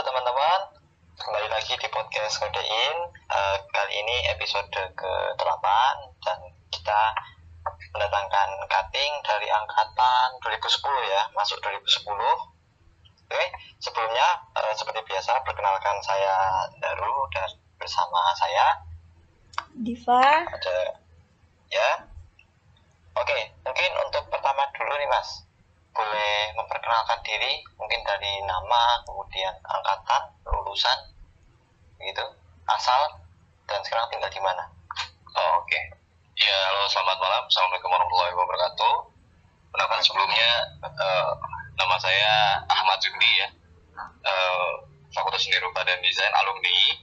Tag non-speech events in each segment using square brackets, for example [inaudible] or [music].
Halo teman-teman, kembali lagi di podcast Kodein. Uh, kali ini episode ke-8 dan kita mendatangkan cutting dari angkatan 2010 ya, masuk 2010. Oke, sebelumnya uh, seperti biasa perkenalkan saya Daru dan bersama saya Diva. ada ya. Oke, mungkin untuk pertama dulu nih Mas boleh memperkenalkan diri mungkin dari nama kemudian angkatan lulusan gitu asal dan sekarang tinggal di mana Oh, Oke. Ya, halo selamat malam. Assalamualaikum warahmatullahi wabarakatuh. Perkenalkan sebelumnya eh, nama saya Ahmad Zubli ya. Eh, Fakultas Seni Rupa dan Desain alumni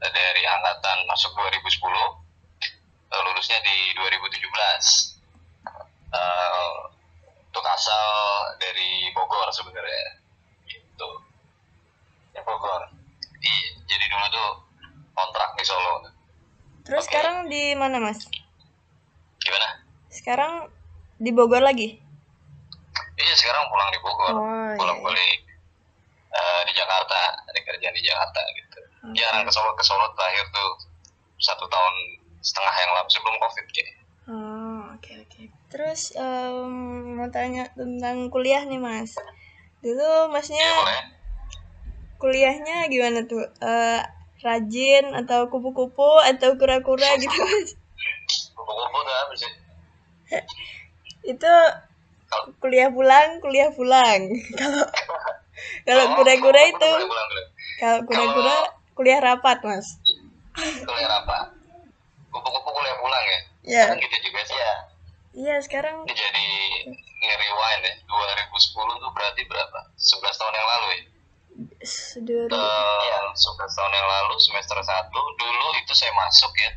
dari angkatan masuk 2010. Eh, lulusnya di 2017. Eh, untuk asal dari Bogor sebenarnya. Gitu. di Bogor Iya, jadi dulu tuh kontrak di Solo. Terus Oke. sekarang di mana, Mas? Gimana? Sekarang di Bogor lagi. Iya sekarang pulang di Bogor, Oh, pulang iya, iya. balik eh, di Jakarta, ada kerjaan di Jakarta gitu. Oke. Jarang ke Solo, ke Solo terakhir tuh satu tahun setengah yang lalu sebelum COVID gitu. Oh, oke oke. Terus em, mau tanya tentang kuliah nih, Mas. Dulu Masnya Iya kuliahnya gimana tuh? Eh, rajin atau kupu-kupu atau kura-kura gitu, Mas? Kupu-kupu sih? Itu kuliah pulang, kuliah pulang. Kalau kalau kura-kura itu kalau kura-kura kuliah rapat, Mas. Kuliah apa? Kupu-kupu kuliah pulang ya? Ya. Kan gitu juga sih. ya Iya, sekarang Ini jadi nge-rewind ya. 2010 tuh berarti berapa? 11 tahun yang lalu ya? seduru. Eh, Iya. 11 tahun yang lalu semester 1 dulu itu saya masuk ya.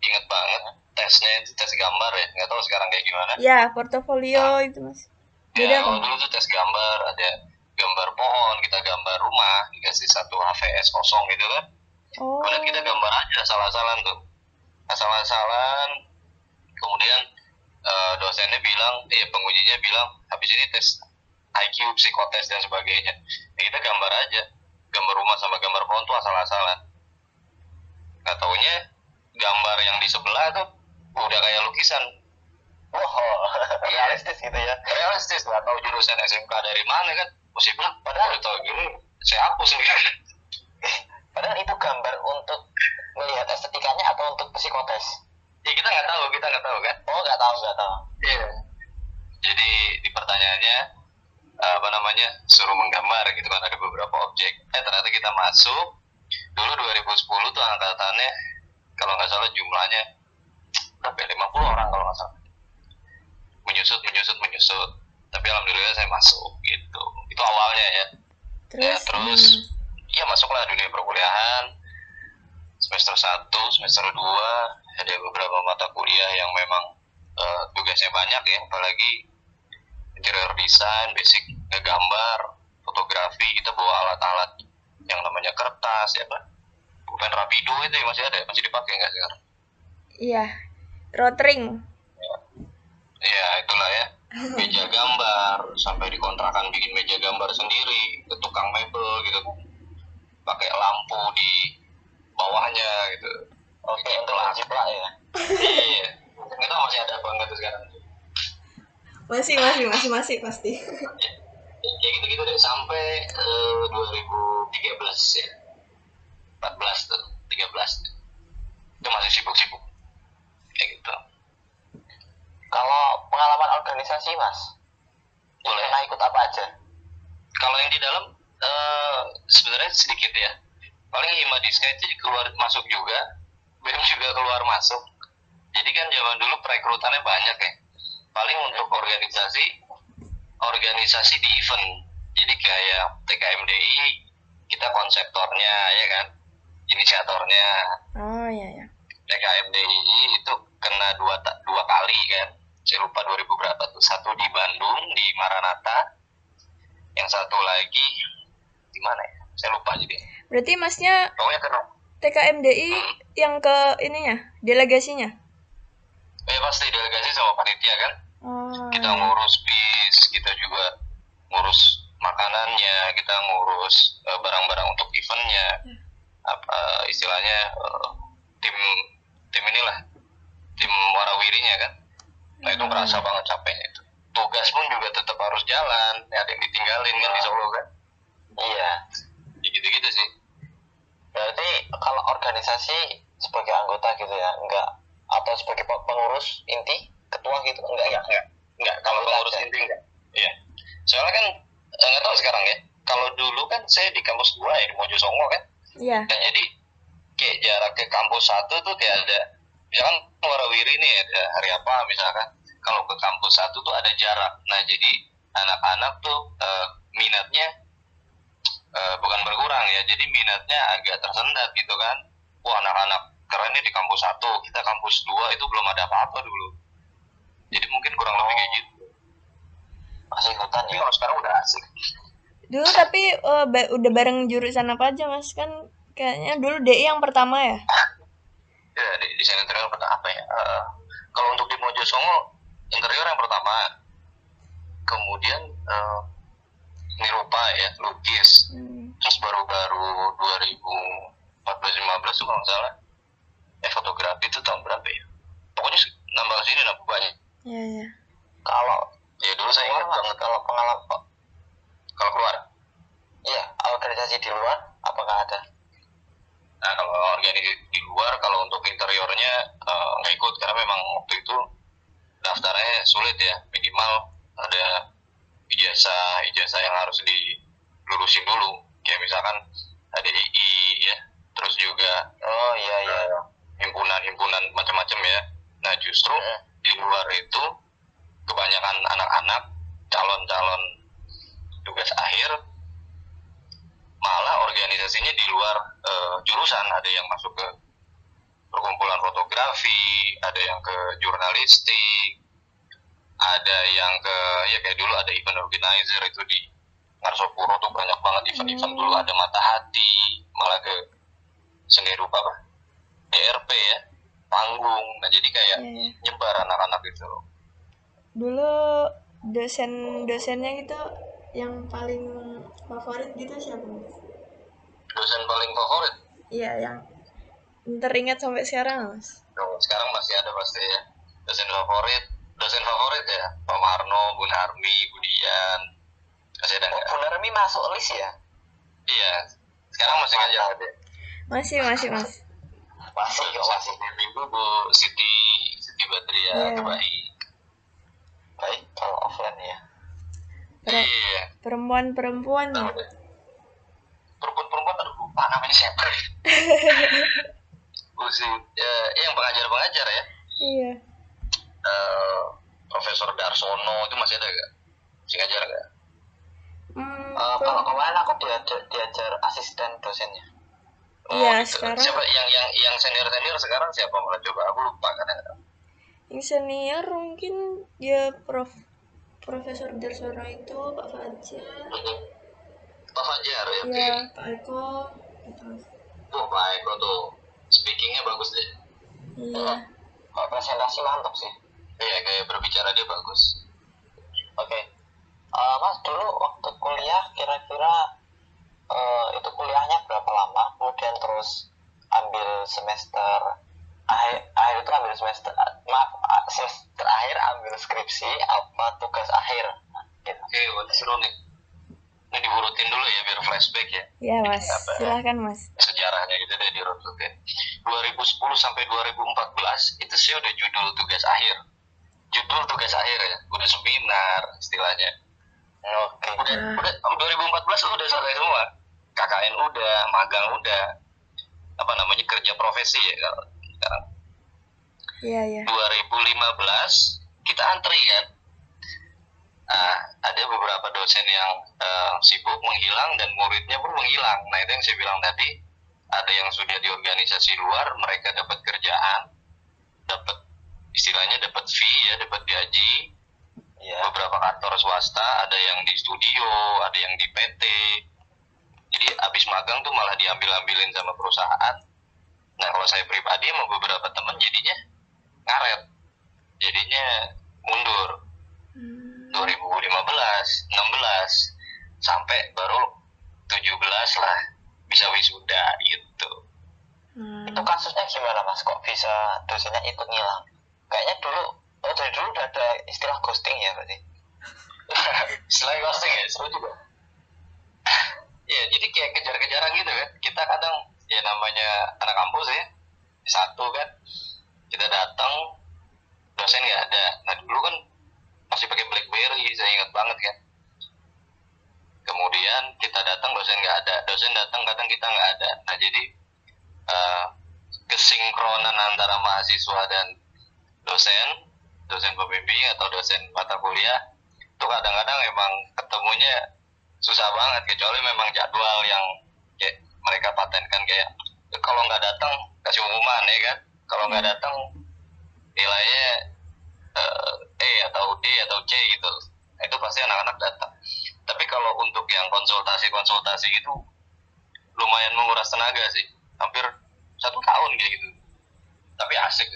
Ingat banget tesnya itu tes gambar ya. Nggak tahu sekarang kayak gimana. Ya, portofolio itu, Mas. Beda Ya, kan? dulu tuh tes gambar, ada gambar pohon, kita gambar rumah, dikasih satu HVS kosong gitu kan. Oh. Kemudian kita gambar aja asal-asalan tuh. Asal-asalan, kemudian eh, dosennya bilang, eh pengujinya bilang, habis ini tes IQ, psikotes dan sebagainya. Ya kita gambar aja. Gambar rumah sama gambar pohon tuh asal-asalan. Nggak taunya gambar yang di sebelah tuh udah kayak lukisan. wow [laughs] realistis gitu ya realistis nggak tahu jurusan SMK dari mana kan mesti bilang padahal tahu gini saya hapus nih padahal itu gambar untuk melihat estetikanya atau untuk psikotes ya kita nggak tahu kita nggak tahu kan? Oh nggak tahu nggak tahu. Iya. Jadi di pertanyaannya apa namanya suruh menggambar gitu kan ada beberapa objek. Eh ternyata kita masuk dulu 2010 tuh angkatannya kalau nggak salah jumlahnya ya 50 orang kalau nggak salah. Menyusut menyusut menyusut. Tapi alhamdulillah saya masuk gitu. Itu awalnya ya. Terus, ya, terus hmm, ya masuklah dunia perkuliahan semester 1, semester 2 ada beberapa mata kuliah yang memang eh, tugasnya banyak ya apalagi interior design, basic ngegambar, fotografi kita bawa alat-alat yang namanya kertas ya kan bukan rapido itu ya masih ada masih dipakai nggak sekarang? Iya, rotring. ya itulah ya. Meja gambar sampai dikontrakan bikin meja gambar sendiri ke tukang mebel gitu pakai lampu di bawahnya gitu oke untuk jiplak ya. Iya tahu masih ada apa enggak tuh sekarang. Masih, masih, masih, masih pasti. ya gitu gitu deh sampai eh, 2013 ya. 14 tuh 13 itu masih sibuk-sibuk. Kayak gitu. Kalau pengalaman organisasi mas boleh pernah ikut apa aja? Kalau yang di dalam eh, sebenarnya sedikit ya. Paling hima di itu keluar masuk juga BEM juga keluar masuk. Jadi kan zaman dulu perekrutannya banyak ya. Paling untuk organisasi organisasi di event. Jadi kayak TKMDI kita konseptornya ya kan? Inisiatornya. Oh, iya, ya. TKMDI itu kena dua dua kali kan? Saya lupa 2000 berapa tuh. Satu di Bandung di Maranatha. Yang satu lagi di mana ya? Saya lupa jadi. Berarti Masnya pokoknya kena TKMDI yang ke ininya, delegasinya? eh pasti delegasi sama panitia kan? Oh, kita ngurus bis kita juga ngurus makanannya kita ngurus eh, barang-barang untuk eventnya. Apa istilahnya eh, tim tim inilah tim warawirinya kan? Nah itu merasa banget capeknya itu. Tugas pun juga tetap harus jalan ada yang ditinggalin kan di Solo kan? Iya. Ya gitu-gitu sih berarti kalau organisasi sebagai anggota gitu ya enggak atau sebagai pe- pengurus inti ketua gitu enggak ya? Enggak enggak. Enggak kalau Enggak pengurus inti enggak. Iya. Soalnya kan eh, nggak tahu sekarang ya kalau dulu kan saya di kampus dua ya di Mojosongo kan. Iya. Nah, jadi kayak jarak ke kampus satu tuh kayak ada misalkan warawiri nih ada hari apa misalkan. Kalau ke kampus satu tuh ada jarak. Nah jadi anak-anak tuh eh, minatnya eh, bukan berkurang ya jadi minatnya agak tersendat gitu kan. Wah anak-anak keren nih di kampus satu kita kampus dua itu belum ada apa-apa dulu. Jadi mungkin kurang lebih kayak gitu. Masih hutan ya? Kalau sekarang udah asik. Dulu tapi eh, ba- udah bareng jurusan apa aja mas? Kan kayaknya dulu DI yang pertama ya. [laughs] ya di desain interior pada apa ya? Eh, kalau untuk di Mojosongo interior yang pertama. Kemudian eh, nirupa ya lukis. Hmm. terus baru-baru 2014-15 tuh kalau nggak salah. Eh fotografi itu tahun berapa ya? Pokoknya nambah sini nambah banyak. Iya iya. kalau ya dulu saya ingat banget kalau pengalaman kalau keluar? Iya organisasi di luar apakah ada? Nah kalau organisasi di luar kalau untuk interiornya eh, nggak ikut karena memang waktu itu daftarnya sulit ya minimal ada ijazah ijazah yang harus dilulusin dulu. Kayak misalkan ada II ya. Terus juga oh iya iya. eh, himpunan-himpunan macam-macam ya. Nah justru Hmm. di luar itu kebanyakan anak-anak calon-calon tugas akhir malah organisasinya di luar eh, jurusan. Ada yang masuk ke perkumpulan fotografi ada yang ke jurnalistik ada yang ke ya kayak dulu ada event organizer itu di Ngarsopuro tuh banyak banget event-event. Dulu ada mata hati malah ke seni rupa apa? DRP ya panggung. Nah jadi kayak Iya iya. nyebar anak-anak itu Dulu dosen dosennya gitu yang paling favorit gitu siapa? Dosen paling favorit? Iya yang teringat sampai sekarang mas. Sekarang masih ada pasti ya. Dosen favorit dosen favorit ya Pak Marno Bun Harmi Budian masih ada oh, nggak? Bu Narmi masuk list ya? Iya sekarang masih ngajar. ada. Masih masih mas. masih kok masih. minggu Bu Siti Siti Badria Iya. terbaik baik kalau offline ya. Per- iya. perempuan-perempuan ya. deh perempuan-perempuan aduh lupa namanya siapa. [laughs] Bu si ya, yang pengajar-pengajar ya. Iya. Eh, Profesor Darsono itu masih ada gak? Masih ngajar gak? Hmm, per- kalau kemarin aku diajar, diajar asisten dosennya Iya, gitu. sekarang- Siapa yang yang yang senior senior sekarang siapa malah coba aku lupa kadang-kadang. yang senior mungkin ya Prof Profesor Darsono itu Pak Fajar, Pak Fajar ya. oke. ya Pak Eko, gitu. Wah baik kok tuh. Speakingnya bagus deh. Iya. kalau presentasi mantap sih Iya kayak berbicara dia bagus. oke Eh, mas dulu waktu kuliah kira-kira eh, itu kuliahnya berapa lama kemudian terus ambil semester akhir akhir itu ambil semester maaf semester akhir ambil skripsi apa tugas akhir gitu. Oke, wah seru nih. Ini diurutin dulu ya biar flashback ya. Ya mas, Apa? silahkan mas. Sejarahnya gitu deh diurutin. 2010 sampai 2014 itu sih udah judul tugas akhir. Judul tugas akhir ya, udah seminar istilahnya. oke udah Ah. udah 2014 udah selesai semua KKN udah magang udah apa namanya kerja profesi ya kalau sekarang Iya ya. 2015 kita antri kan ah ada beberapa dosen yang eh, sibuk menghilang dan muridnya pun menghilang nah itu yang saya bilang tadi ada yang sudah di organisasi luar mereka dapat kerjaan dapat istilahnya dapat fee ya dapat gaji. Ya beberapa kantor swasta ada yang di studio ada yang di PT jadi abis magang tuh malah diambil ambilin sama perusahaan. Nah kalau saya pribadi sama beberapa teman jadinya ngaret. Jadinya mundur. Hmm, 2015 16 sampai baru 17 lah bisa wisuda gitu. Hmm. Itu kasusnya gimana mas? Kok bisa dosennya ikut ngilang? Kayaknya dulu, oh dari dulu udah ada istilah ghosting ya berarti. [laughs] selain ghosting ya seru juga. Ya jadi kayak kejar-kejaran gitu kan. Kita kadang ya namanya anak kampus ya satu kan kita datang dosen nggak ada. Nah dulu kan masih pakai BlackBerry saya ingat banget kan. Kemudian kita datang dosen nggak ada. Dosen datang kadang kita nggak ada. Nah jadi eh, kesinkronan antara mahasiswa dan dosen dosen pembimbing atau dosen mata kuliah itu kadang-kadang emang ketemunya susah banget kecuali memang jadwal yang kayak mereka patenkan kayak "Ya, kalau nggak datang kasih umuman ya kan? Kalau nggak datang nilainya eh, E atau D atau C gitu Nah, itu pasti anak-anak datang. Tapi kalau untuk yang konsultasi-konsultasi itu lumayan menguras tenaga sih hampir satu tahun kayak gitu. Tapi asik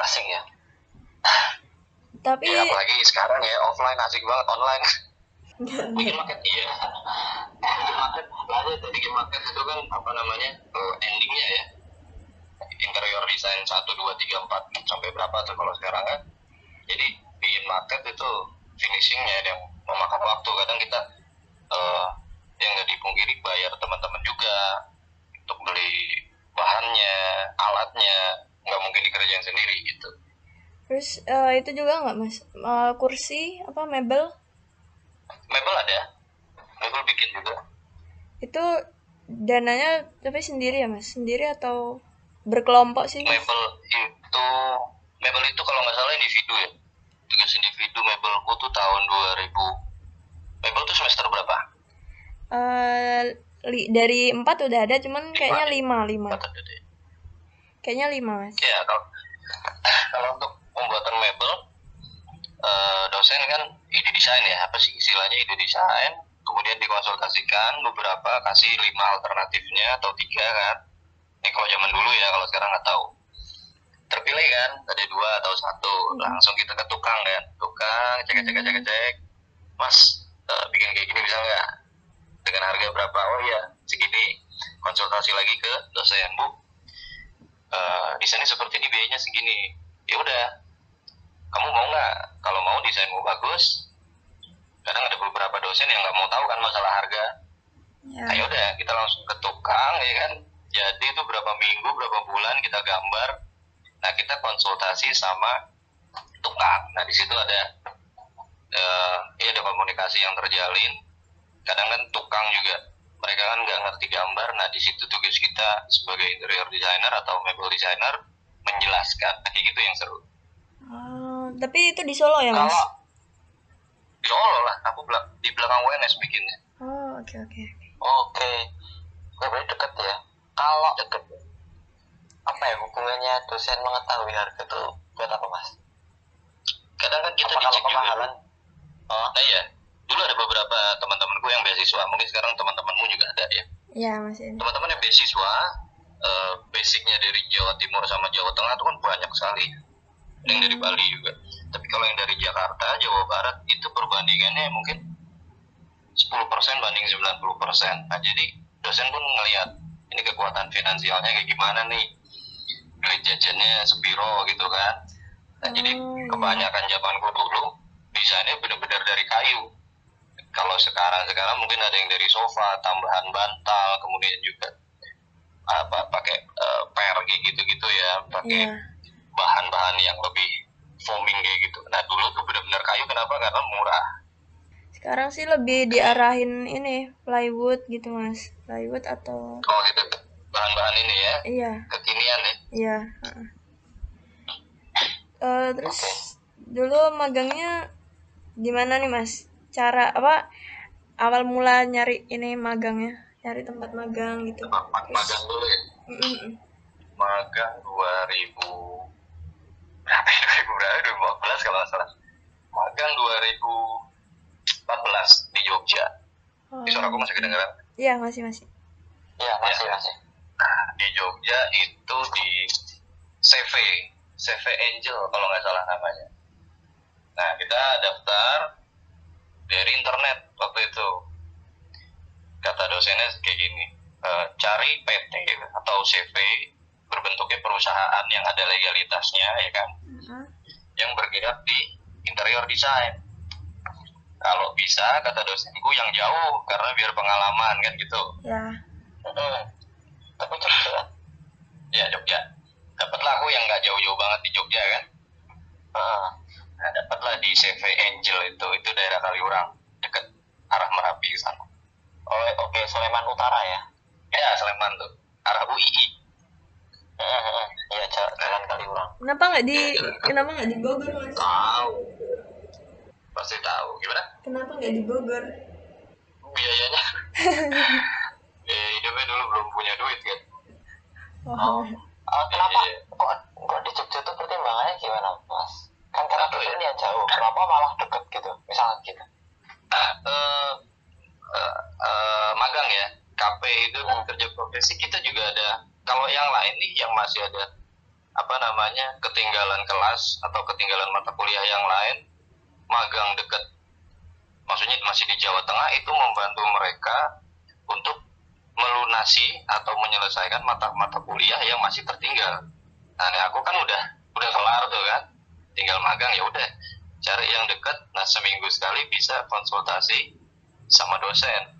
Asing ya. Tapi ya apalagi sekarang ya offline asik banget online. Bikin market iya. Bikin market ada tadi bikin market itu kan apa namanya eh, endingnya ya. Interior design satu dua tiga empat sampai berapa tuh kalau sekarang kan. Jadi bikin market itu finishingnya yang memakan waktu. Kadang kita eh, yang nggak dipungkiri bayar teman-teman juga untuk beli bahannya alatnya nggak mungkin dikerjain sendiri gitu. Terus eh, itu juga nggak mas? Eh, kursi apa mebel? Mebel ada. Mebel bikin juga. Itu dananya tapi sendiri ya mas? Sendiri atau berkelompok sih mas? mebel itu mebel itu kalau nggak salah individu ya. Tugas individu mebelku tuh tahun 2000 mebel tuh semester berapa? Eh, li- dari empat udah ada cuman kayaknya lima lima. Kayaknya lima mas. Ya kalau kalau untuk pembuatan mebel eh, dosen kan ide desain ya. Apa sih istilahnya ide desain? Kemudian dikonsultasikan beberapa kasih lima alternatifnya atau tiga kan. Ini kalau zaman dulu ya kalau sekarang nggak tahu. Terpilih kan. Ada dua atau satu. Langsung kita ke tukang kan. Tukang cek cek cek cek mas eh, bikin kayak gini bisa nggak? Dengan harga berapa? Oh ya segini. Konsultasi lagi ke dosen bu eh, desainnya seperti ini biayanya segini. Ya udah. Kamu mau nggak? Kalau mau desainmu bagus. Kadang ada beberapa dosen yang nggak mau tahu kan masalah harga. Ya. Nah udah kita langsung ke tukang ya kan? Jadi itu berapa minggu berapa bulan kita gambar. Nah kita konsultasi sama tukang. Nah di situ ada eh ya ada komunikasi yang terjalin. Kadang kan tukang juga mereka kan nggak ngerti gambar. Nah di situ tugas kita sebagai interior designer atau mebel designer menjelaskan. Nah, kayak gitu yang seru. Oh, tapi itu di Solo ya mas? Kalau di Solo lah aku belak di belakang UNS bikinnya. Oh oke oke. Oke. Oke, berarti deket ya. Kalau deket. Apa ya hubungannya dosen mengetahui harga itu buat apa mas? kadang kan kita Apa kalau dicek juga. kemahalan? Oh, nah iya dulu ada beberapa teman-temanku yang beasiswa mungkin sekarang teman-temanmu juga ada ya? Ya mas ini teman-teman yang beasiswa eh, basicnya dari Jawa Timur sama Jawa Tengah itu kan banyak sekali. Ada yang dari Bali juga. Tapi kalau yang dari Jakarta Jawa Barat itu perbandingannya mungkin 10% banding 90% nah jadi dosen pun ngelihat ini kekuatan finansialnya kayak gimana nih? Duit jajannya sepiro gitu kan. Nah jadi Oh, iya. kebanyakan zamanku dulu desainnya benar-benar dari kayu kalau sekarang sekarang mungkin ada yang dari sofa tambahan bantal kemudian juga apa pakai eh, per kayak gitu-gitu ya pakai Iya. bahan-bahan yang lebih foaming kayak gitu. Nah dulu tuh benar-benar kayu kenapa? Karena murah. Sekarang sih lebih diarahin ini plywood gitu mas. Plywood atau kalau gitu. Bahan-bahan ini ya? Iya. Kekinian ya? Iya. Eh, terus dulu magangnya gimana nih mas cara apa awal mula nyari ini magangnya nyari tempat magang gitu Tempat magang dulu ya Mm-mm. magang 2000 berapa ya 2000 berapa 2014 kalau nggak salah magang 2014 di Jogja Oh. di suara aku masih kedengeran iya masih masih iya masih masih. Nah, di Jogja itu di CV, CV Angel kalau nggak salah namanya. Nah, kita daftar dari internet waktu itu. kata dosennya kayak gini eh, cari PT atau CV berbentuknya perusahaan yang ada legalitasnya ya kan Heeh. yang bergerak di interior design kalau bisa kata dosenku yang jauh karena biar pengalaman kan gitu ya Mm-mm. tapi Jogja kan ya Jogja dapatlah aku yang nggak jauh-jauh banget di Jogja kan Heeh. Nah dapatlah di CV Angel itu. Itu daerah Kaliurang deket arah Merapi ke sana. Oh oke Sleman Utara ya? Ya Sleman tuh. Arah UII Heeh, heeh. iya ja- jalan Kaliurang. Kenapa nggak di kenapa nggak di Bogor mas? Tahu. Pasti tahu. Gimana? Kenapa nggak di Bogor? Biayanya. [laughs] Biaya hidupnya dulu belum punya duit kan? Oh, Ah, kenapa? Iya. kok kok di Jogja tuh pertimbangannya gimana mas kan karena dosen yang jauh. Kenapa malah deket gitu? Misalnya gitu. Ah, eh, eh, eh, magang ya. KP itu kan kerja profesi kita juga ada. Kalau yang lain nih yang masih ada apa namanya ketinggalan kelas atau ketinggalan mata kuliah yang lain magang dekat maksudnya masih di Jawa Tengah itu membantu mereka untuk melunasi atau menyelesaikan mata-mata kuliah yang masih tertinggal. Nah, ini aku kan udah udah kelar tuh kan, tinggal magang ya udah cari yang dekat. Nah, seminggu sekali bisa konsultasi sama dosen.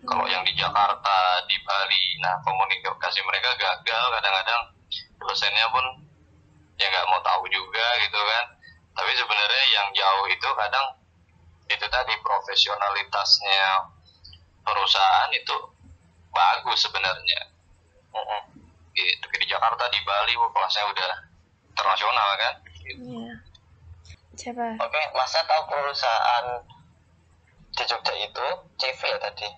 Kalau yang di Jakarta, di Bali, nah komunikasi mereka gagal kadang-kadang dosennya pun ya nggak mau tahu juga gitu kan. Tapi sebenarnya yang jauh itu kadang itu tadi profesionalitasnya perusahaan itu bagus sebenarnya Mm-mm. gitu di Jakarta di Bali kelasnya udah internasional kan gitu. iya. Siapa? Oke masnya tahu perusahaan di Jogja itu CV ya tadi?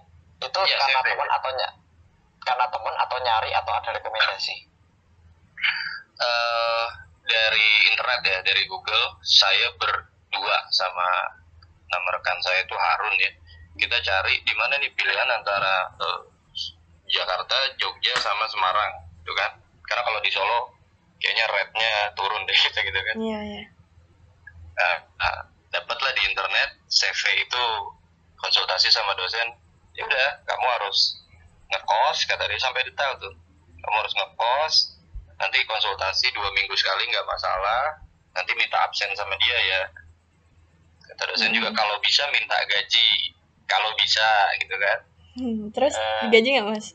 Itu Iya, karena CV. teman atau ny- karena teman atau nyari atau ada rekomendasi? Eh, dari internet ya dari Google saya berdua sama nama rekan saya itu Harun ya. Kita cari di mana nih pilihan antara eh, Jakarta Jogja sama Semarang gitu kan? Karena kalau di Solo kayaknya rate-nya turun deh kita gitu kan. Iya iya. Nah, nah, dapatlah di internet CV itu konsultasi sama dosen. Ya udah kamu harus ngekos kata dia sampai detail tuh. Kamu harus ngekos nanti konsultasi dua minggu sekali nggak masalah. Nanti minta absen sama dia ya. Kata dosen juga kalau bisa minta gaji. Kalau bisa gitu kan. Hmm, terus Eh. digaji nggak mas?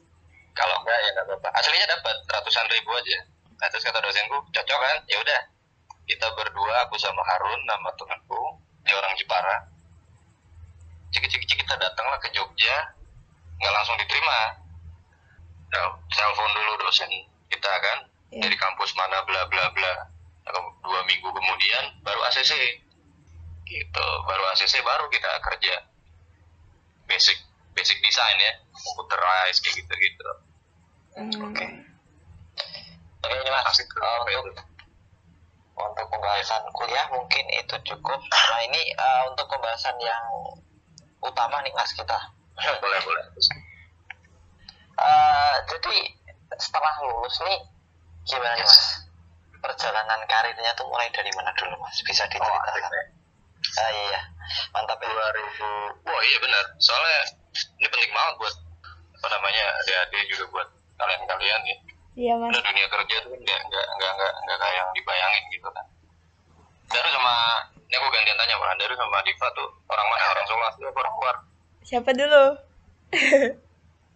kalau enggak ya nggak apa-apa. Aslinya dapat ratusan ribu aja nah, terus kata dosenku cocok kan? Ya udah. Kita berdua aku sama Harun nama temanku dia orang Jepara. Cik-cik kita datanglah ke Jogja nggak langsung diterima. Tel- telepon dulu dosen kita kan Iya. dari kampus mana bla bla bla. Nah, dua minggu kemudian baru ACC gitu baru ACC baru kita kerja. Basic basic design ya computerized kayak gitu gitu Hmm, oke oke ini mas apa untuk untuk pembahasan kuliah mungkin itu cukup. Nah ini eh, untuk pembahasan yang utama nih mas kita. Boleh boleh. Eh, jadi setelah lulus nih gimana nih mas? Perjalanan karirnya tuh mulai dari mana dulu mas? Bisa oh diceritakan? nih. Ah, iya. Mantap ya. 2000 wah iya benar. Soalnya ini penting banget buat apa namanya adik-adik juga buat kalian-kalian ya iya mas. Karena dunia kerja tuh kan nggak nggak nggak nggak nggak kayak yang dibayangin gitu kan. Daru sama ini aku gantian tanya pak Daru sama Diva tuh orang mana? Orang Solo asli apa orang luar. Siapa dulu?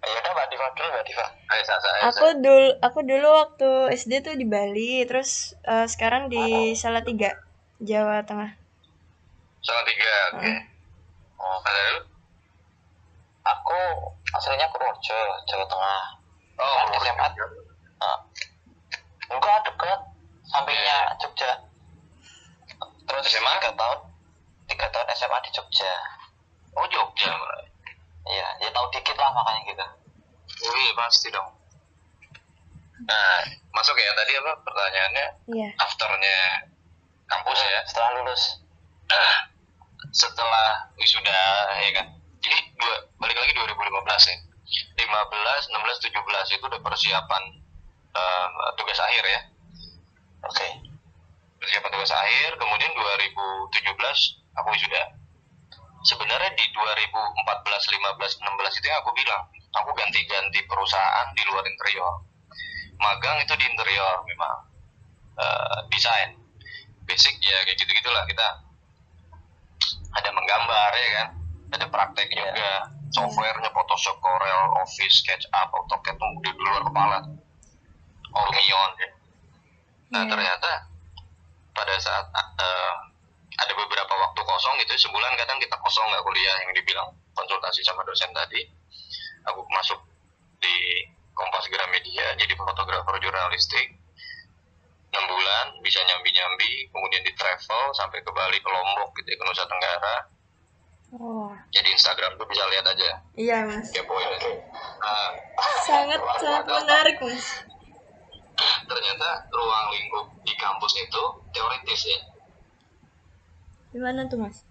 Ya udah mbak Diva dulu mbak Diva. Ayo Sasa ayo aku dulu aku dulu waktu SD tuh di Bali terus eh, sekarang di Salatiga Jawa Tengah. Salah tiga oke oh, Ada Daru? Aku aslinya Purworejo Jawa Tengah. Oh SMA. Ah. enggak deket sampingnya Jogja. Terus SMA? tiga tahun tiga tahun SMA di Jogja. Oh Jogja. Iya ya tahu dikit lah makanya gitu. Oh iya pasti dong. Nah masuk ya tadi apa pertanyaannya? Iya. Afternya kampus ya? Setelah lulus. Nah, setelah wisuda ya kan? Jadi dua, balik lagi 2015 ya. 15, 16, 17 itu udah persiapan eh, tugas akhir ya. Oke. Persiapan tugas akhir kemudian 2017 aku wisuda. Sebenarnya di 2014 15 16 itu yang aku bilang aku ganti-ganti perusahaan di luar interior. Magang itu di interior memang. Eh, desain. Basic ya kayak gitu gitulah kita. Ada menggambar ya kan? Ada praktek Iya. juga. Softwarenya Photoshop Corel Office SketchUp AutoCAD tuh di luar kepala Lumion ya. nah Iya. ternyata pada saat eh, ada beberapa waktu kosong gitu sebulan kadang kita kosong nggak kuliah yang dibilang konsultasi sama dosen tadi aku masuk di Kompas Gramedia jadi fotografer jurnalistik 6 bulan bisa nyambi-nyambi kemudian di travel sampai ke Bali ke Lombok gitu ya, ke Nusa Tenggara Oh, jadi Instagram tuh bisa lihat aja iya mas. aja nah Sangat [laughs] sangat menarik mas. Ternyata ruang lingkup di kampus itu teoritis ya Gimana tuh mas?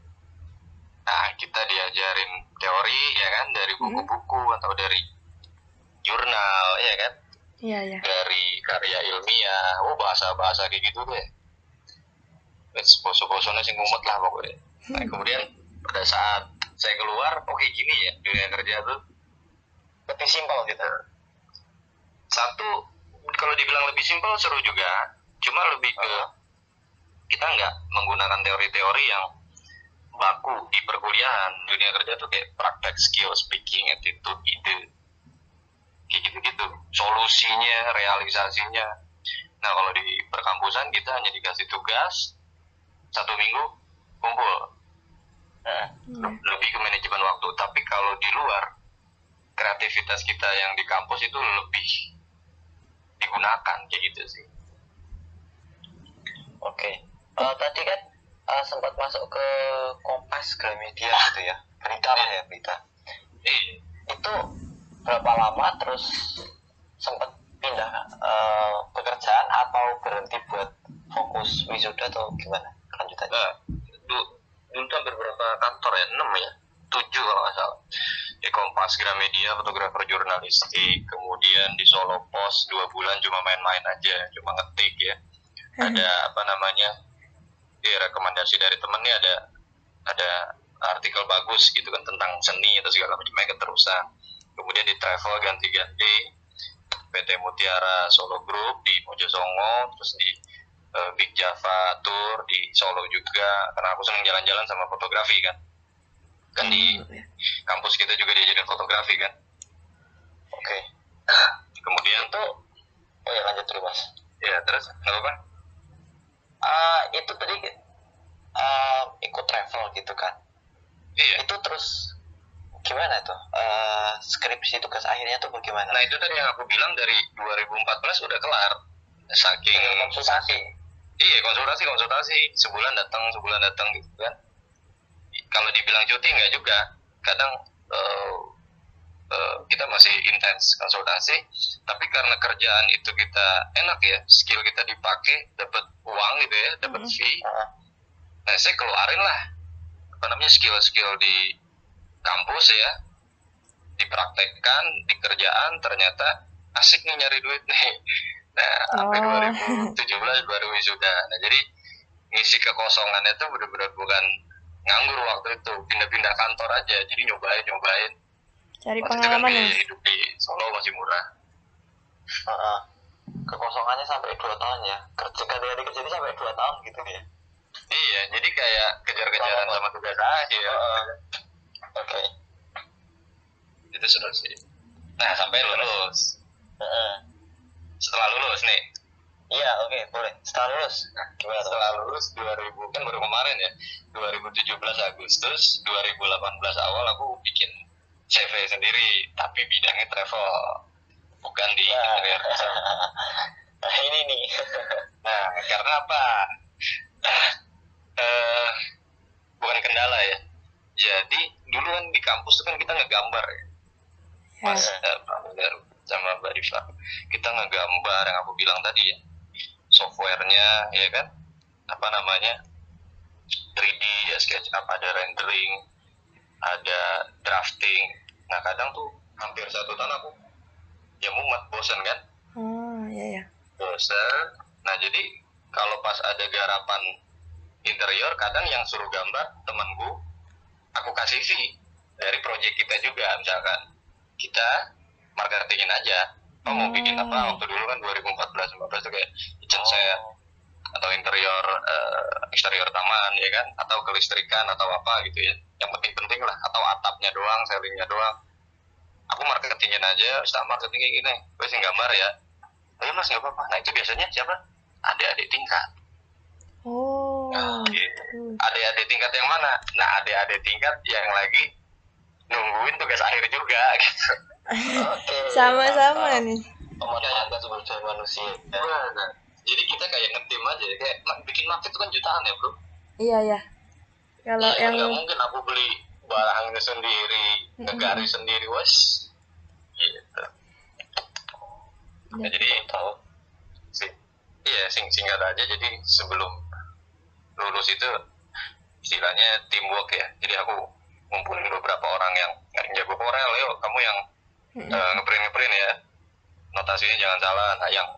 Nah, kita diajarin teori ya kan dari buku-buku atau dari jurnal ya kan, Iya iya. dari karya ilmiah, oh bahasa-bahasa kayak gitu deh. Wes boso-bosone sing ngumet lah pokoknya. Nah, kemudian pada saat saya keluar, oke gini ya dunia kerja tuh lebih simpel gitu satu kalau dibilang lebih simpel seru juga, cuma lebih ke kita nggak menggunakan teori-teori yang baku di perkuliahan. Dunia kerja tuh kayak praktek skill speaking attitude ide. Kayak gitu-gitu. Solusinya realisasinya. Nah kalau di perkampusan kita hanya dikasih tugas satu minggu kumpul. Heeh. Iya. lebih ke manajemen waktu. Tapi kalau di luar kreativitas kita yang di kampus itu lebih digunakan kayak gitu sih. Oke. Eh, tadi kan eh, sempat masuk ke Kompas Gramedia gitu ya berita lah ya berita. Eh itu berapa lama terus sempat pindah eh, pekerjaan atau berhenti buat fokus wisuda atau gimana? Lanjutannya. Nah, dulu, dulu tuh hampir berapa kantor ya? 6 ya? 7 kalau nggak salah. Di Kompas Gramedia, fotografer jurnalistik. Kemudian di Solo Post, dua bulan cuma main-main aja. Cuma ngetik ya. Ada apa namanya, ya rekomendasi dari temen nih ada ada artikel bagus gitu kan tentang seni atau segala macam mereka terusan. Kemudian di travel ganti-ganti. PT Mutiara Solo Group di Mojosongo, terus di eh, Big Java Tour di Solo juga karena aku seneng jalan-jalan sama fotografi kan kan di Iya. kampus kita juga diajarin fotografi kan? Oke. Kemudian itu oh ya lanjut dulu mas. Ya terus? Nggak apa Ah, itu tadi eh, ikut travel gitu kan? Iya. Itu terus gimana tuh Eh, skripsi tugas akhirnya tuh bagaimana? Nah itu tadi yang aku bilang dari 2014 udah kelar. Saking Tinggal konsultasi. Iya konsultasi konsultasi. Sebulan datang sebulan datang gitu kan kalau dibilang cuti nggak juga kadang eh, eh, kita masih intens konsultasi tapi karena kerjaan itu kita enak ya skill kita dipakai dapat uang gitu ya dapat Mm. fee Heeh. nah saya keluarin lah apa namanya skill-skill di kampus ya dipraktekkan di kerjaan ternyata asik nih nyari duit nih [laughs] nah sampai Oh. 2017 baru wisuda nah jadi ngisi kekosongannya itu benar-benar bukan nganggur waktu itu pindah-pindah kantor aja jadi nyobain nyobain. Cari waktu kan pengalaman biaya mas. hidup di Solo masih murah. Heeh. kekosongannya sampai dua tahun ya. Kerja ganti kerja ini sampai dua tahun gitu ya. Iya jadi kayak kejar-kejaran sama tugas akhir oke. Itu seru sih. Nah sampai lulus. Heeh. setelah lulus nih iya oke boleh. Setelah lulus. Gimana tuh? Setelah lulus 2000 kan baru kemarin ya? 2017 Agustus 2018 awal aku bikin CV sendiri tapi bidangnya travel. Bukan di Nah. interior design. [laughs] nah ini nih. [laughs] Nah karena apa? Eh bukan kendala ya. Jadi dulu kan di kampus tuh kan kita nggak gambar ya. Ya. pas eh, Pak Baru sama Mbak Diva kita ngegambar yang aku bilang tadi ya softwarenya ya kan? Apa namanya? 3D ya SketchUp ada rendering ada drafting. Nah kadang tuh hampir satu tahun aku ya mumet bosan kan? Oh iya ya. bosan nah jadi kalau pas ada garapan interior kadang yang suruh gambar temanku aku kasih fee dari project kita juga. Misalkan kita marketingin aja oh mau bikin apa? Hmm. waktu dulu kan 2014 15 tuh kayak kitchen set atau interior eh, eksterior taman ya kan? Atau kelistrikan atau apa gitu ya. Yang penting-penting lah atau atapnya doang sellingnya doang. Aku marketingin aja start marketing kayak gini. Gue sih gambar ya. Ayo mas nggak apa-apa. Nah itu biasanya siapa? Adik-adik tingkat. Oh. gitu. Hmm. adik-adik tingkat yang mana? Nah adik-adik tingkat yang lagi nungguin tugas akhir juga [laughs] gitu. [laughs] Sama-sama mantap. nih. Pemanfaatan sumber daya manusia. Jadi kita kayak ngetim aja kayak ma- bikin market itu kan jutaan ya bro Iya ya. Kalau Iya, yang nggak mungkin aku beli barangnya sendiri ngegaris sendiri wes gitu Ya. Nah, jadi tahu sih iya sing singkat aja jadi sebelum lulus itu istilahnya teamwork ya jadi aku ngumpulin beberapa orang yang yang jago Corel yuk kamu yang Mm-mm. eh, ngeprint ngeprint ya. Notasinya jangan salah nah yang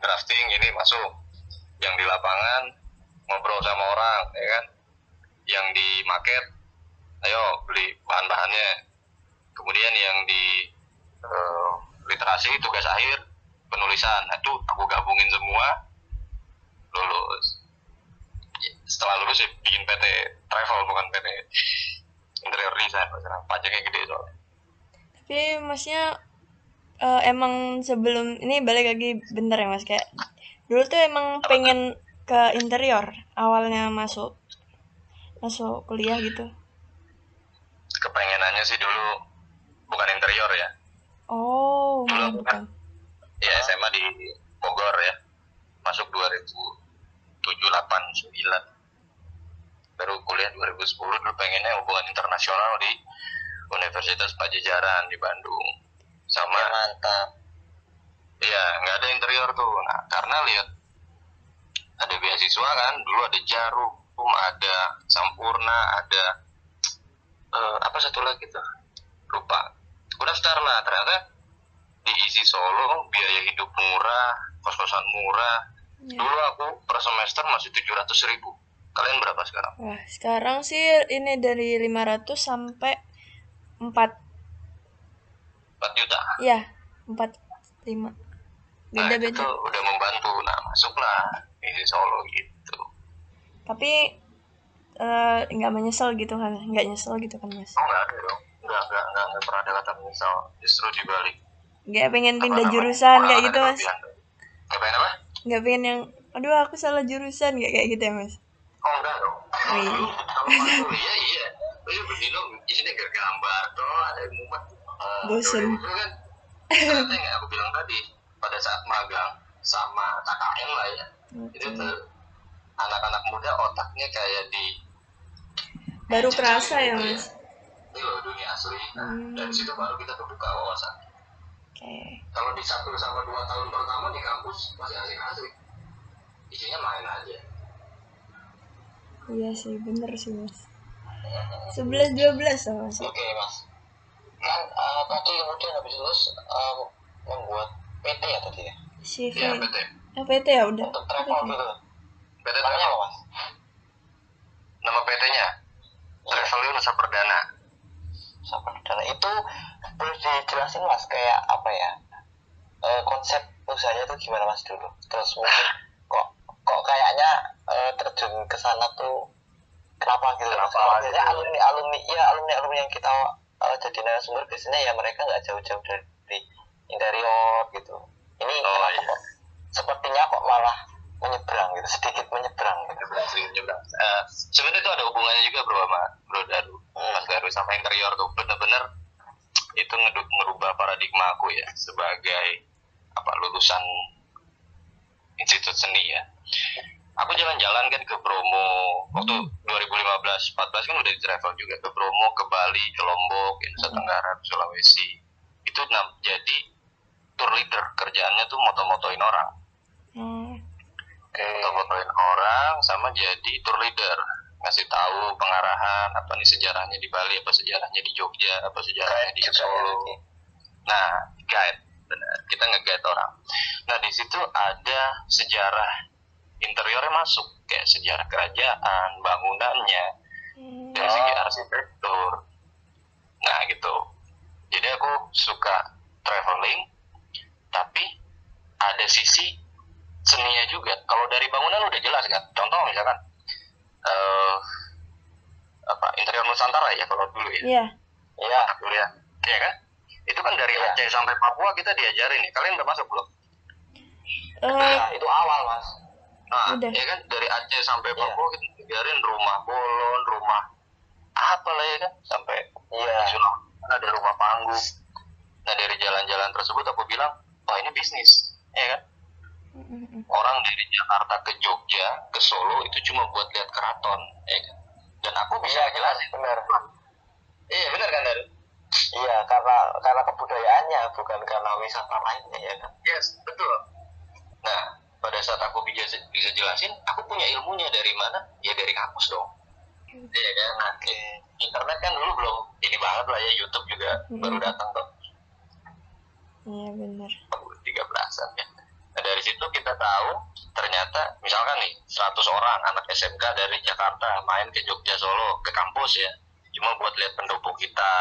drafting ini masuk. Yang di lapangan ngobrol sama orang ya kan? Yang di market ayo beli bahan-bahannya. Kemudian yang di eh, literasi tugas akhir penulisan. Nah, itu aku gabungin semua lulus. Ya, setelah lulus ya bikin PT travel bukan PT interior design pajaknya gede soalnya Tapi masnya eh, emang sebelum ini balik lagi bentar ya mas kayak dulu tuh emang pengen ke interior awalnya masuk masuk kuliah gitu. kepengenannya sih dulu bukan interior ya Oh, Dulu bukan. ya SMA di Bogor ya masuk 2007 8 9 baru kuliah 2010 dulu pengennya hubungan internasional di Universitas Pajajaran di Bandung sama Mantap. Iya, nggak ada interior tuh. Nah, karena lihat ada beasiswa kan, dulu ada Jarum, ada Sampurna, ada eh, apa satu lagi tuh, lupa. Aku daftar lah, ternyata di isi Solo biaya hidup murah, kos-kosan murah. Ya. Dulu aku per semester masih 700 ribu. Kalian berapa sekarang? Wah, sekarang sih ini dari 500 sampai 4 4 juta. ya, 4 5. Nah, itu udah membantu. Nah, masuklah isi Solo gitu. Tapi eh, nggak menyesal gitu kan? Nggak nyesel gitu kan, Mas? Oh, nggak ada dong. Nggak, nggak, nggak, nggak pernah ada kata menyesal. Justru dibalik. Nggak pengen Apa pindah namanya, jurusan kayak pengalaman gitu, Mas? Nggak pengen apa? Nggak pengen yang aduh aku salah jurusan nggak kayak gitu ya, Mas? Oh, enggak dong. Kalau [laughs] waktu iya, iya. Oh, iya, berdino, isinya gambar, toh ada yang mumet. Eh, Bosen. dulu kan, ternyata yang aku bilang tadi, pada saat magang sama KKN lah ya, itu tuh anak-anak muda otaknya kayak di Baru kerasa ya, Mas? ini loh dunia asli. Nah, Hmm. dari situ baru kita terbuka wawasan. Oke. Kalau di satu sama dua tahun pertama di kampus masih asik-asik. Isinya main aja. Iya sih, bener sih, Mas. 11 12 sama sih. Oke mas. Kan eh, tadi kemudian habis lulus eh, membuat PT ya tadi ya CV. Iya, PT. Ah, PT ya udah. untuk travel PT. gitu. PT Namanya apa mas? Nama PT-nya Travelio Nusa Perdana. Sabar dana itu boleh dijelasin mas kayak apa ya Eh, konsep usahanya tuh gimana mas dulu? Terus mungkin [laughs] kok kok kayaknya eh, terjun ke sana tuh kenapa gitu? Kenapa Kalau gitu? biasanya alumni alumni ya alumni alumni yang kita eh, jadi narasumber biasanya ya mereka nggak jauh-jauh dari interior gitu. Ini Oh, kenapa iya. kok sepertinya kok malah menyeberang gitu sedikit menyeberang gitu. Nyebrang, sering nyebrang. Eh, sebenarnya itu ada hubungannya juga bro sama bro Daru. Mas Daru sama interior tuh bener-bener itu ngedu- ngerubah paradigma aku ya sebagai apa lulusan institut seni ya. Aku jalan-jalan kan ke Bromo. Waktu 2015 14 kan udah di travel juga ke Bromo, ke Bali, ke Lombok, ya, Nusa Tenggara, ke Sulawesi. Itu jadi tour leader kerjaannya tuh moto-motoin orang. Hmm. Oke. foto-fotoin orang sama jadi tour leader. Ngasih tahu pengarahan apa nih sejarahnya di Bali apa sejarahnya di Jogja apa sejarahnya di Solo. nah guide benar. Kita nge-guide orang. Nah di situ ada sejarah interiornya masuk kayak sejarah kerajaan bangunannya Hmm. dari segi arsitektur nah gitu jadi aku suka traveling tapi ada sisi seninya juga kalau dari bangunan udah jelas kan contoh misalkan eh apa interior Nusantara ya kalau dulu ya Iya. Iya. dulu ya Iya kan itu kan dari Iya. Aceh sampai Papua kita diajarin nih kalian udah masuk belum Eh, Ya, itu awal mas. Nah, Udah. ya kan dari Aceh sampai Iya. Papua kita diajarin rumah bolon, rumah apa lah ya kan sampai Iya. di Sulawesi ada rumah panggung. Nah dari jalan-jalan tersebut aku bilang, wah ini bisnis, ya kan? Orang dari Jakarta ke Jogja, ke Solo itu cuma buat lihat keraton, ya kan? Dan aku bisa Iya, jelasin. benar. Iya benar kan Dar? Iya, karena karena kebudayaannya bukan karena wisata lainnya ya kan. Yes, betul. Pada saat aku bisa, bisa jelasin, aku punya ilmunya dari mana? Ya dari kampus dong. Iya kan? Nah, i- internet kan dulu belum ini banget lah ya, YouTube juga Mm-mm. baru datang tuh, Iya benar. 13-an ya. Nah, dari situ kita tahu, ternyata misalkan nih, 100 orang anak SMK dari Jakarta main ke Jogja Solo, ke kampus ya, cuma buat lihat pendopo kita,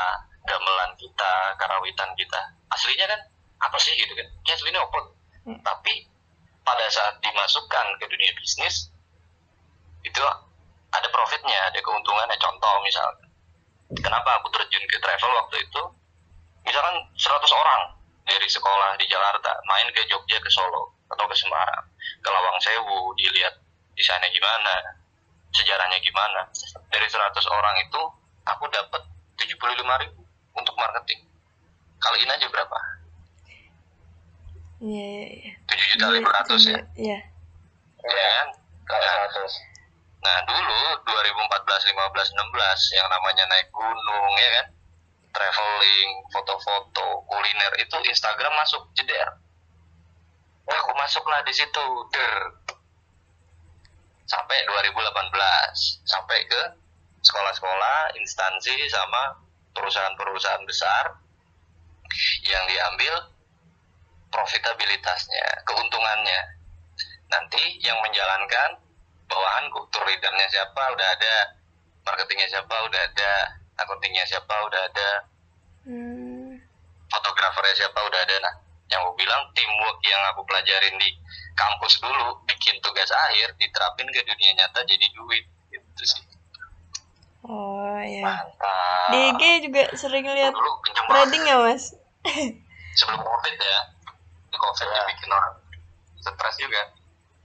gamelan kita, karawitan kita. Aslinya kan, apa sih gitu kan? Ya aslinya apa? Hmm. Tapi pada saat dimasukkan ke dunia bisnis itu ada profitnya, ada keuntungannya. Contoh misalnya, kenapa aku terjun ke travel waktu itu? Misalkan 100 orang dari sekolah di Jakarta main ke Jogja, ke Solo, atau ke Semarang, ke Lawang Sewu, dilihat di sana gimana, sejarahnya gimana. Dari 100 orang itu aku dapat 75 ribu untuk marketing. Kaliin aja berapa? Iya iya iya. 7 juta 500 ya. Iya. Iya kan? Kalau Nah, 100. Nah dulu 2014, 15, 16 yang namanya naik gunung ya kan, traveling, foto-foto, kuliner itu Instagram masuk jeder. Nah, aku masuklah di situ der. Sampai 2018 sampai ke sekolah-sekolah, instansi sama perusahaan-perusahaan besar yang diambil profitabilitasnya, keuntungannya. Nanti yang menjalankan bawahanku tour leadernya siapa udah ada marketingnya siapa udah ada accountingnya siapa udah ada Hmm. fotografernya siapa udah ada nah yang aku bilang teamwork yang aku pelajarin di kampus dulu bikin tugas akhir diterapin ke dunia nyata jadi duit gitu sih Oh iya. Mantap. Di IG juga sering lihat trading ya mas. sebelum covid ya di covid Ya. bikin orang stres juga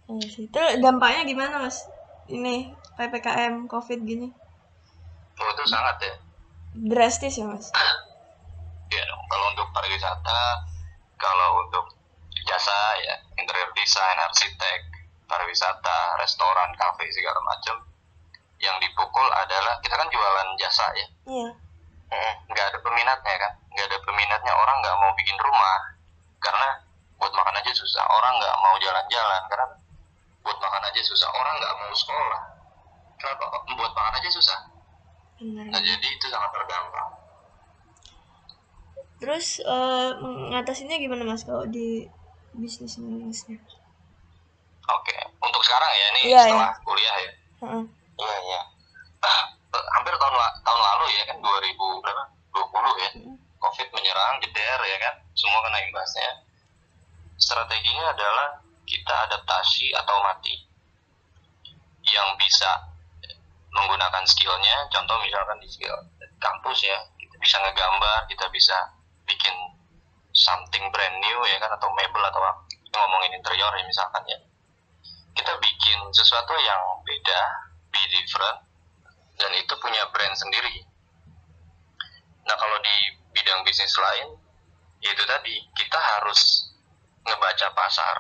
Iya sih. Itu dampaknya gimana mas? Ini ppkm covid gini oh, itu sangat ya drastis ya mas. ya dong kalau untuk pariwisata kalau untuk jasa ya interior design arsitek pariwisata restoran kafe segala macam yang dipukul adalah kita kan jualan jasa ya Iya. Hmm, nggak ada peminatnya kan nggak ada peminatnya orang nggak mau bikin rumah karena buat makan aja susah. Orang nggak mau jalan-jalan karena buat makan aja susah. Orang nggak mau sekolah. Kenapa? Buat makan aja susah. Benar. nah jadi itu sangat terdampak Terus eh ngatasinnya gimana mas kalau di bisnis masnya? oke untuk sekarang ya ini Iya, setelah kuliah ya. Iya, iya. Ah, eh, hampir tahun la- tahun lalu ya kan? 2000 berapa? 20 ya. Mm. covid menyerang jeder ya kan? Semua kena imbasnya strateginya adalah kita adaptasi atau mati. Yang bisa menggunakan skillnya contoh misalkan di skill kampus ya kita bisa ngegambar kita bisa bikin something brand new ya kan atau mebel atau apa. Ngomongin interior ya misalkan ya. Kita bikin sesuatu yang beda be different dan itu punya brand sendiri. Nah kalau di bidang bisnis lain itu tadi kita harus ngebaca pasar.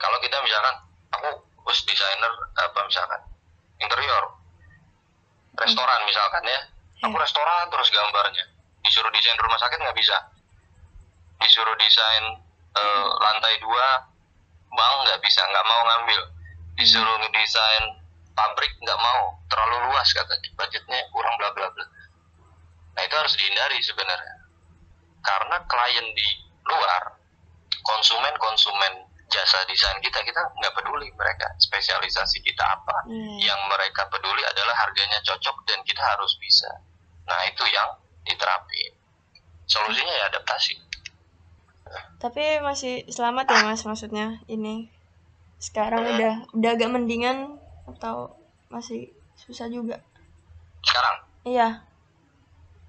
Kalau kita misalkan aku us desainer apa misalkan interior restoran misalkan ya. Aku Hmm. restoran terus gambarnya. Disuruh desain rumah sakit nggak bisa. Disuruh desain eh, lantai dua bank nggak bisa nggak mau ngambil. Disuruh ngedesain pabrik nggak mau. Terlalu luas katanya budgetnya kurang bla bla bla. Nah itu harus dihindari sebenarnya. Karena klien di luar konsumen konsumen jasa desain kita kita nggak peduli mereka spesialisasi kita apa Iya. yang mereka peduli adalah harganya cocok dan kita harus bisa nah itu yang diterapin solusinya ya adaptasi Tapi masih selamat ya mas maksudnya ini. Sekarang udah udah agak mendingan atau masih susah juga? sekarang Iya.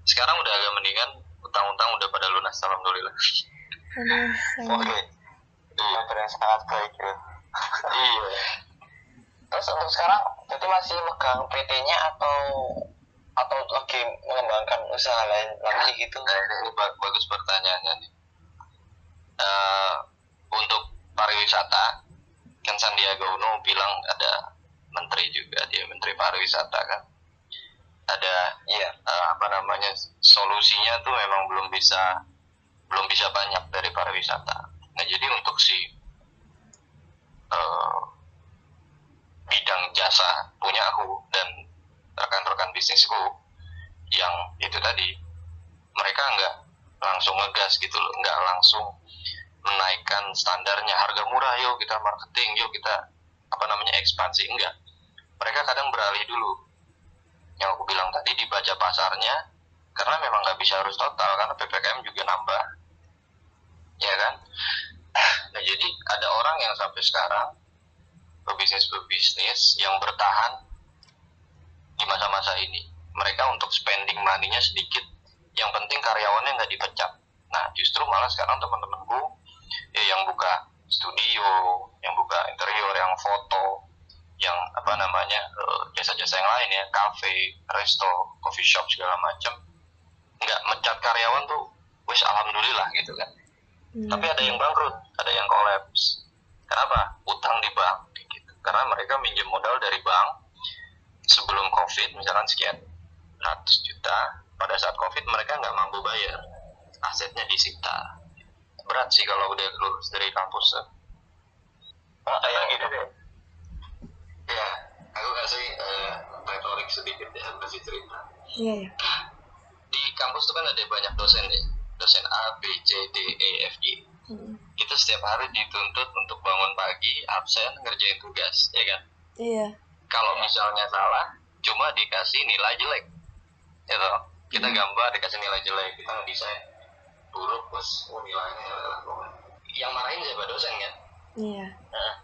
sekarang udah agak mendingan utang-utang udah pada lunas alhamdulillah Aduh, sayang. Kabar yang sangat baik ya. [laughs] iya Terus untuk sekarang jadi masih megang PT-nya atau atau lagi mengembangkan usaha lain lagi gitu? Nah, ini ba- bagus pertanyaannya nih. Eh, untuk pariwisata, kan Sandiaga Uno bilang ada menteri juga, dia menteri pariwisata kan. Ada Iya. eh, apa namanya solusinya tuh memang belum bisa belum bisa banyak dari pariwisata. Nah jadi untuk si eh, bidang jasa punya aku dan rekan-rekan bisnisku yang itu tadi mereka nggak langsung ngegas gitu loh nggak langsung menaikkan standarnya. Harga murah yuk kita marketing yuk kita apa namanya ekspansi enggak. Mereka kadang beralih dulu. Yang aku bilang tadi dibaca pasarnya karena memang nggak bisa harus total karena ppkm juga nambah. Ya kan? Nah jadi ada orang yang sampai sekarang pebisnis pebisnis yang bertahan di masa-masa ini. Mereka untuk spending money-nya sedikit. Yang penting karyawannya nggak dipecat. Nah justru malah sekarang teman-temanku ya yang buka studio yang buka interior yang foto yang apa namanya eh, jasa-jasa yang lain ya kafe resto coffee shop segala macam nggak mecat karyawan tuh wes alhamdulillah gitu kan. Iya. tapi ada yang bangkrut ada yang kolaps. Kenapa? Utang di bank gitu. Karena mereka minjem modal dari bank sebelum covid misalkan sekian ratus juta pada saat covid mereka nggak mampu bayar asetnya disita. Berat sih kalau udah lulus dari kampus. Oh, kayak kayak gitu deh. Ya aku kasih eh, retorik sedikit ya kasih cerita. Iya ya. Di kampus tuh kan ada banyak dosen ya dosen A B C D E F G. Mm. kita setiap hari dituntut untuk bangun pagi absen ngerjain tugas ya kan? Iya. kalau misalnya salah cuma dikasih nilai jelek. Ya toh? Kita gambar dikasih nilai jelek kita ngedesain buruk bos. Oh nilainya yang marahin siapa? Dosen kan? Iya. Nah,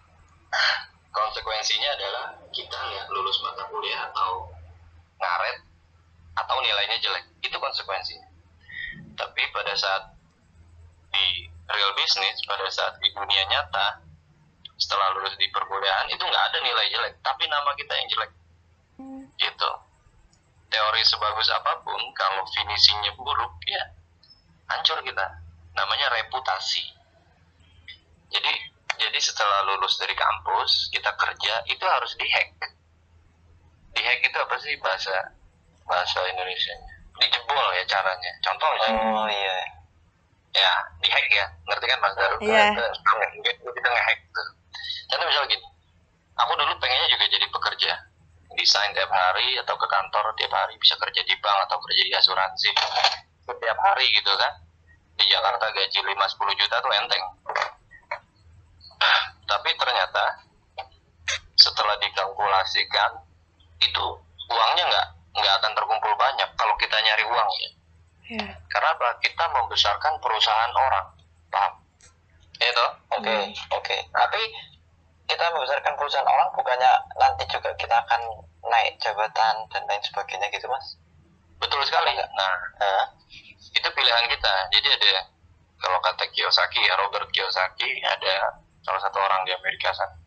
[clears throat] konsekuensinya adalah kita nggak lulus mata kuliah atau ngaret atau nilainya jelek. Itu konsekuensinya. Tapi pada saat di real business pada saat di dunia nyata setelah lulus di perkuliahan itu nggak ada nilai jelek tapi nama kita yang jelek. Hmm. gitu. Teori sebagus apa pun kalau finishingnya buruk ya hancur kita. Namanya reputasi. Jadi jadi setelah lulus dari kampus kita kerja itu harus dihack. Dihack itu apa sih bahasa bahasa Indonesia dijebol ya caranya. Contoh misalnya Oh iya. ya dihack ya. Ngerti kan Mas Daru Iya. Kita- kita ngehack tuh. Contoh misalnya gini. Aku dulu pengennya juga jadi pekerja. Desain tiap hari atau ke kantor tiap hari. Bisa kerja di bank atau kerja di asuransi. Setiap hari gitu kan. Di Jakarta gaji 5-10 juta tuh enteng. Tapi ternyata setelah dikalkulasikan itu uangnya nggak nggak akan terkumpul banyak kalau kita nyari uang ya. Iya. karena apa? Kita membesarkan perusahaan orang. Paham? Itu Oke, oke. Tapi kita membesarkan perusahaan orang bukannya nanti juga kita akan naik jabatan dan lain sebagainya gitu, Mas? betul sekali. Nah Nah, itu pilihan kita. Jadi ada kalau kata Kiyosaki ya Robert Kiyosaki ada salah satu orang di Amerika sana.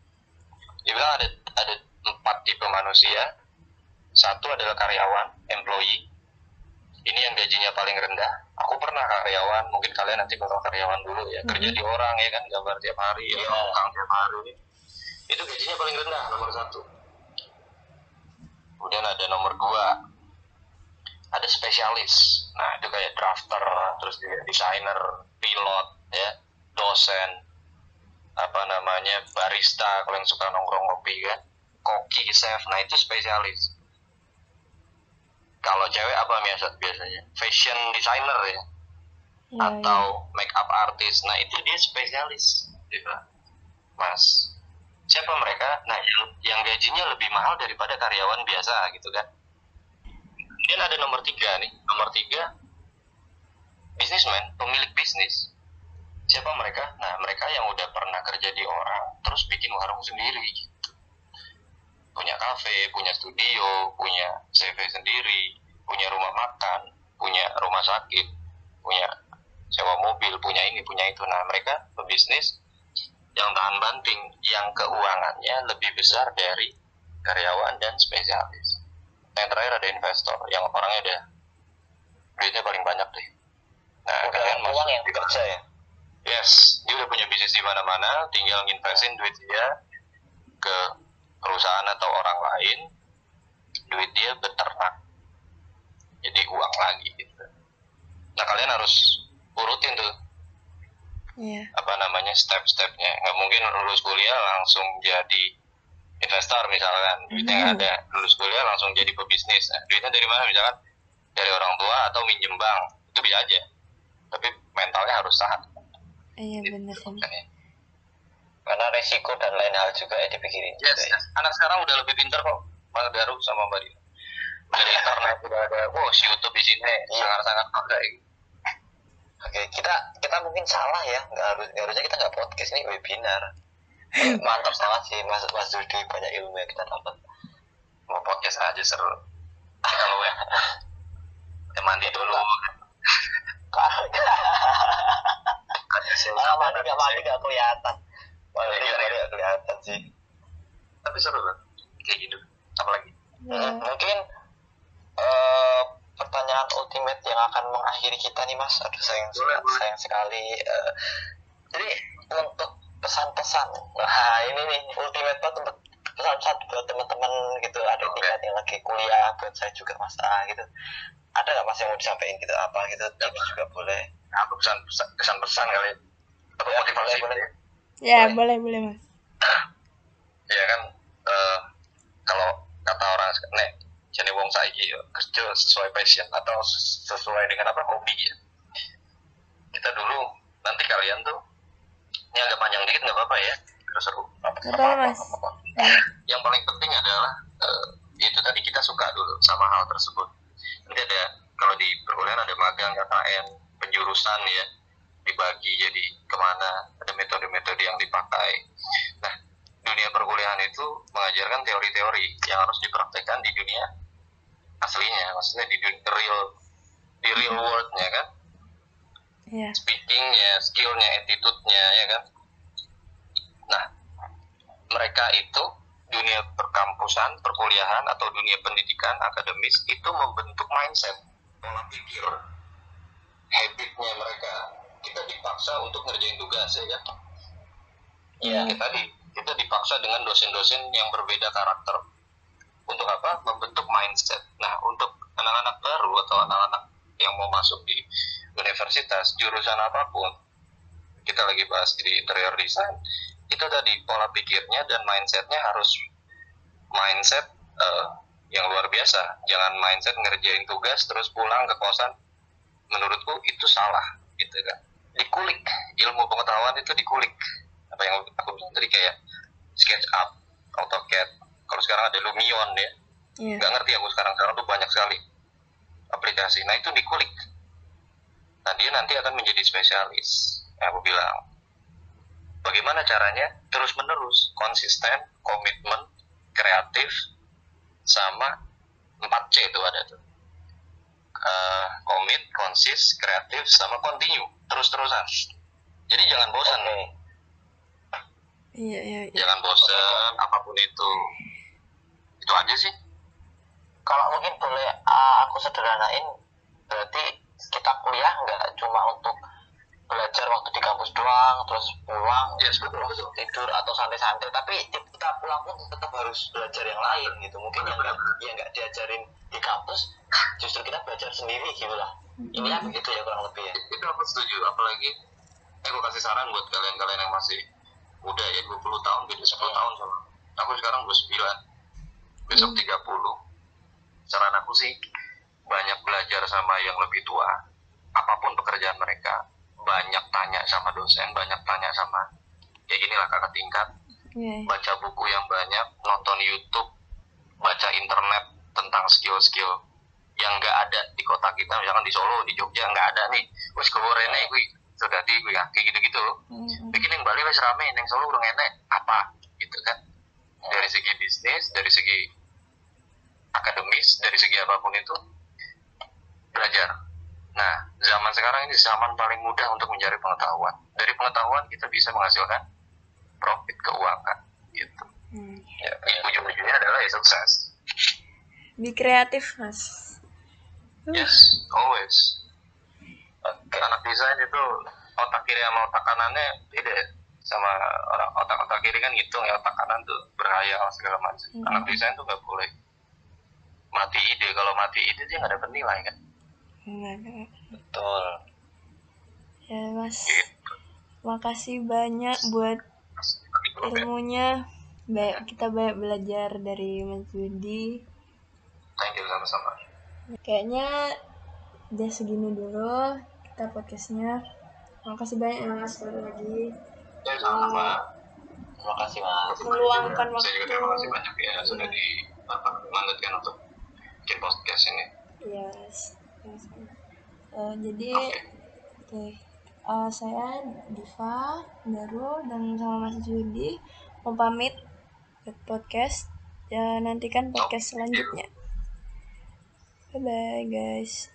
Dia bilang ada ada empat tipe manusia satu adalah karyawan employee. Ini yang gajinya paling rendah. Aku pernah karyawan mungkin kalian nanti kalau karyawan dulu ya. Kerja di orang ya kan? Gambar tiap hari ya tukang tiap hari. Itu gajinya paling rendah nomor satu. Kemudian ada nomor dua. Ada spesialis. Nah itu kayak drafter terus juga desainer pilot ya. Dosen apa namanya barista kalau yang suka nongkrong ngopi kan. Koki chef. Nah itu spesialis kalau cewek apa biasa biasanya? Fashion designer ya? Iya. atau make up artist. Nah itu dia spesialis gitu. Mas siapa mereka? Nah yang yang gajinya lebih mahal daripada karyawan biasa gitu kan? Kemudian ada nomor tiga nih. Nomor tiga bisnismen pemilik bisnis. Siapa mereka? Nah mereka yang udah pernah kerja di orang terus bikin warung sendiri gitu punya kafe punya studio punya CV sendiri punya rumah makan punya rumah sakit punya sewa mobil punya ini punya itu. Nah mereka pebisnis yang tahan banting yang keuangannya lebih besar dari karyawan dan spesialis. Yang terakhir ada investor yang orangnya udah duitnya paling banyak deh. Nah Udah kalian uang masuk yang di bekerja ya Yes, dia udah punya bisnis di mana-mana, tinggal nginvestin duit dia ke perusahaan atau orang lain, duit dia beternak, jadi uang lagi gitu. Nah kalian harus urutin tuh Iya. apa namanya step-stepnya. Nggak mungkin lulus kuliah langsung jadi investor misalkan, duitnya nggak ada. Lulus kuliah langsung jadi pebisnis. Nah, duitnya dari mana misalkan? Dari orang tua atau minjem bank, itu bisa aja. Tapi mentalnya harus tahan. Iya sih. Makanya. Karena resiko dan lain hal juga ya dipikirin Yes, juga ya. anak sekarang udah lebih pintar kok. Mbak Daru sama Mbak Dina. Dari internet [laughs] udah ada, wow, si YouTube di sini sangat-sangat baik. Oke, kita kita mungkin salah ya. Nggak harus nggak harusnya kita nggak podcast ini webinar. [laughs] Mantap banget sih Mas Mas Dudi banyak ilmu yang kita dapat. Mau podcast aja seru. Kalau ya, ya mandi dulu. [laughs] Ah, mandi nggak mandi nggak kelihatan. Nggak iya. nggak kelihatan sih. Tapi seru kan? Kayak gitu. Apalagi? Iya. Hmm, Mungkin eh, pertanyaan ultimate yang akan mengakhiri kita nih Mas. Aduh sayang Boleh, boleh. sayang sekali. Eh, jadi untuk pesan-pesan, nah ini nih ultimate banget untuk pesan-pesan buat teman-teman gitu ada Oke. tingkat yang lagi kuliah buat saya juga Mas A gitu. Ada nggak Mas yang mau disampaikan gitu apa gitu? Tips juga boleh. Aku pesan pesan kesan pesan kali. Atau Ya, motivasi. boleh, boleh. Ya boleh boleh mas. Ya kan, eh, kalau kata orang nek jadi wong saiki yo kerja sesuai passion atau ses- sesuai dengan apa hobi ya. Kita dulu nanti kalian tuh ini agak panjang dikit nggak apa-apa ya. Terus seru. Gak apa mas. yang paling penting adalah eh, itu tadi kita suka dulu sama hal tersebut nanti ada kalau di perkuliahan ada magang KKN penjurusan ya dibagi jadi ke mana metode-metode yang dipakai nah dunia perkuliahan itu mengajarkan teori-teori yang harus dipraktekkan di dunia aslinya maksudnya di dunia real di real worldnya kan Iya. speakingnya, skillnya, attitude-nya, ya kan. Nah, mereka itu dunia perkampusan, perkuliahan atau dunia pendidikan akademis itu membentuk mindset, pola pikir, habitnya mereka. Kita dipaksa untuk ngerjain tugas, ya kan. Iya. Ya, tadi kita dipaksa dengan dosen-dosen yang berbeda karakter. Untuk apa? Membentuk mindset. Nah, untuk anak-anak baru atau anak-anak yang mau masuk di universitas, jurusan apa pun, kita lagi bahas di interior design, itu tadi pola pikirnya dan mindsetnya harus mindset eh, yang luar biasa. Jangan mindset ngerjain tugas terus pulang ke kosan. Menurutku itu salah, gitu kan. Dikulik ilmu pengetahuan itu dikulik. Apa yang aku bilang tadi kayak SketchUp, AutoCAD. Kalau sekarang ada Lumion ya, nggak ngerti aku sekarang sekarang tuh banyak sekali aplikasi. Nah itu dikulik. Nah dia nanti akan menjadi spesialis. Yang aku bilang. Bagaimana caranya? Terus menerus, konsisten, komitmen, kreatif, sama 4C itu ada tuh. Eh, komit, konsis, kreatif, sama continue, terus-terusan. Jadi jangan bosan, Oke. Iya iya. iya. jangan bosan apa pun itu. Itu aja sih. Kalau mungkin boleh ah, aku sederhanain, berarti kita kuliah nggak cuma untuk belajar waktu di kampus doang, terus pulang, Yes, betul, betul. tidur atau santai-santai, tapi kita pulang pun tetap harus belajar yang lain gitu. Mungkin yang nggak yang nggak diajarin di kampus, justru kita belajar sendiri gitu lah. Ini ya begitu ya kurang lebih ya. itu aku setuju apalagi eh gue kasih saran buat kalian-kalian yang masih muda ya 20 tahun beda 10 tahun sama. Aku sekarang 29 besok 30 saran aku sih banyak belajar sama yang lebih tua. Apa pun pekerjaan mereka banyak tanya sama dosen banyak tanya sama kayak gini lah kakak tingkat. Iya. baca buku yang banyak nonton YouTube baca internet tentang skill-skill yang nggak ada di kota kita misalkan di Solo di Jogja nggak ada nih. Wes keborene gue sudah di gue ya kayak gitu-gitu loh. Mm-mm. bikin yang Bali wes rame yang Solo udah enek apa? Gitu kan. Dari segi bisnis dari segi akademis dari segi apa pun itu belajar. Nah zaman sekarang ini zaman paling mudah untuk mencari pengetahuan. Dari pengetahuan kita bisa menghasilkan profit keuangan gitu. Hmm. ya ujung-ujungnya adalah ya sukses. Be kreatif mas. Yes always Oke, anak desain itu otak kiri sama otak kanannya beda ya. sama orang otak otak kiri kan hitung ya otak kanan tuh berhayal segala macam Mhm. anak desain tuh nggak boleh mati ide kalau mati ide dia nggak dapat nilai kan betul Ya mas. gitu Makasih banyak buat ya. ilmunya. Baik, kita banyak belajar dari Mas Judi. thank you sama-sama Kayaknya udah segini dulu kita podcastnya. Makasih banyak ya mas sekali lagi. ya sama-sama terima kasih mas Meluangkan saya juga terima waktu. kasih banyak ya sudah di apa lanjutkan untuk bikin podcast ini Yes. yes. Eh, jadi, Oke. oke. Eh, saya Diva Daru dan sama Mas Judi mau pamit buat podcast. Ya nantikan podcast selanjutnya. Bye bye guys.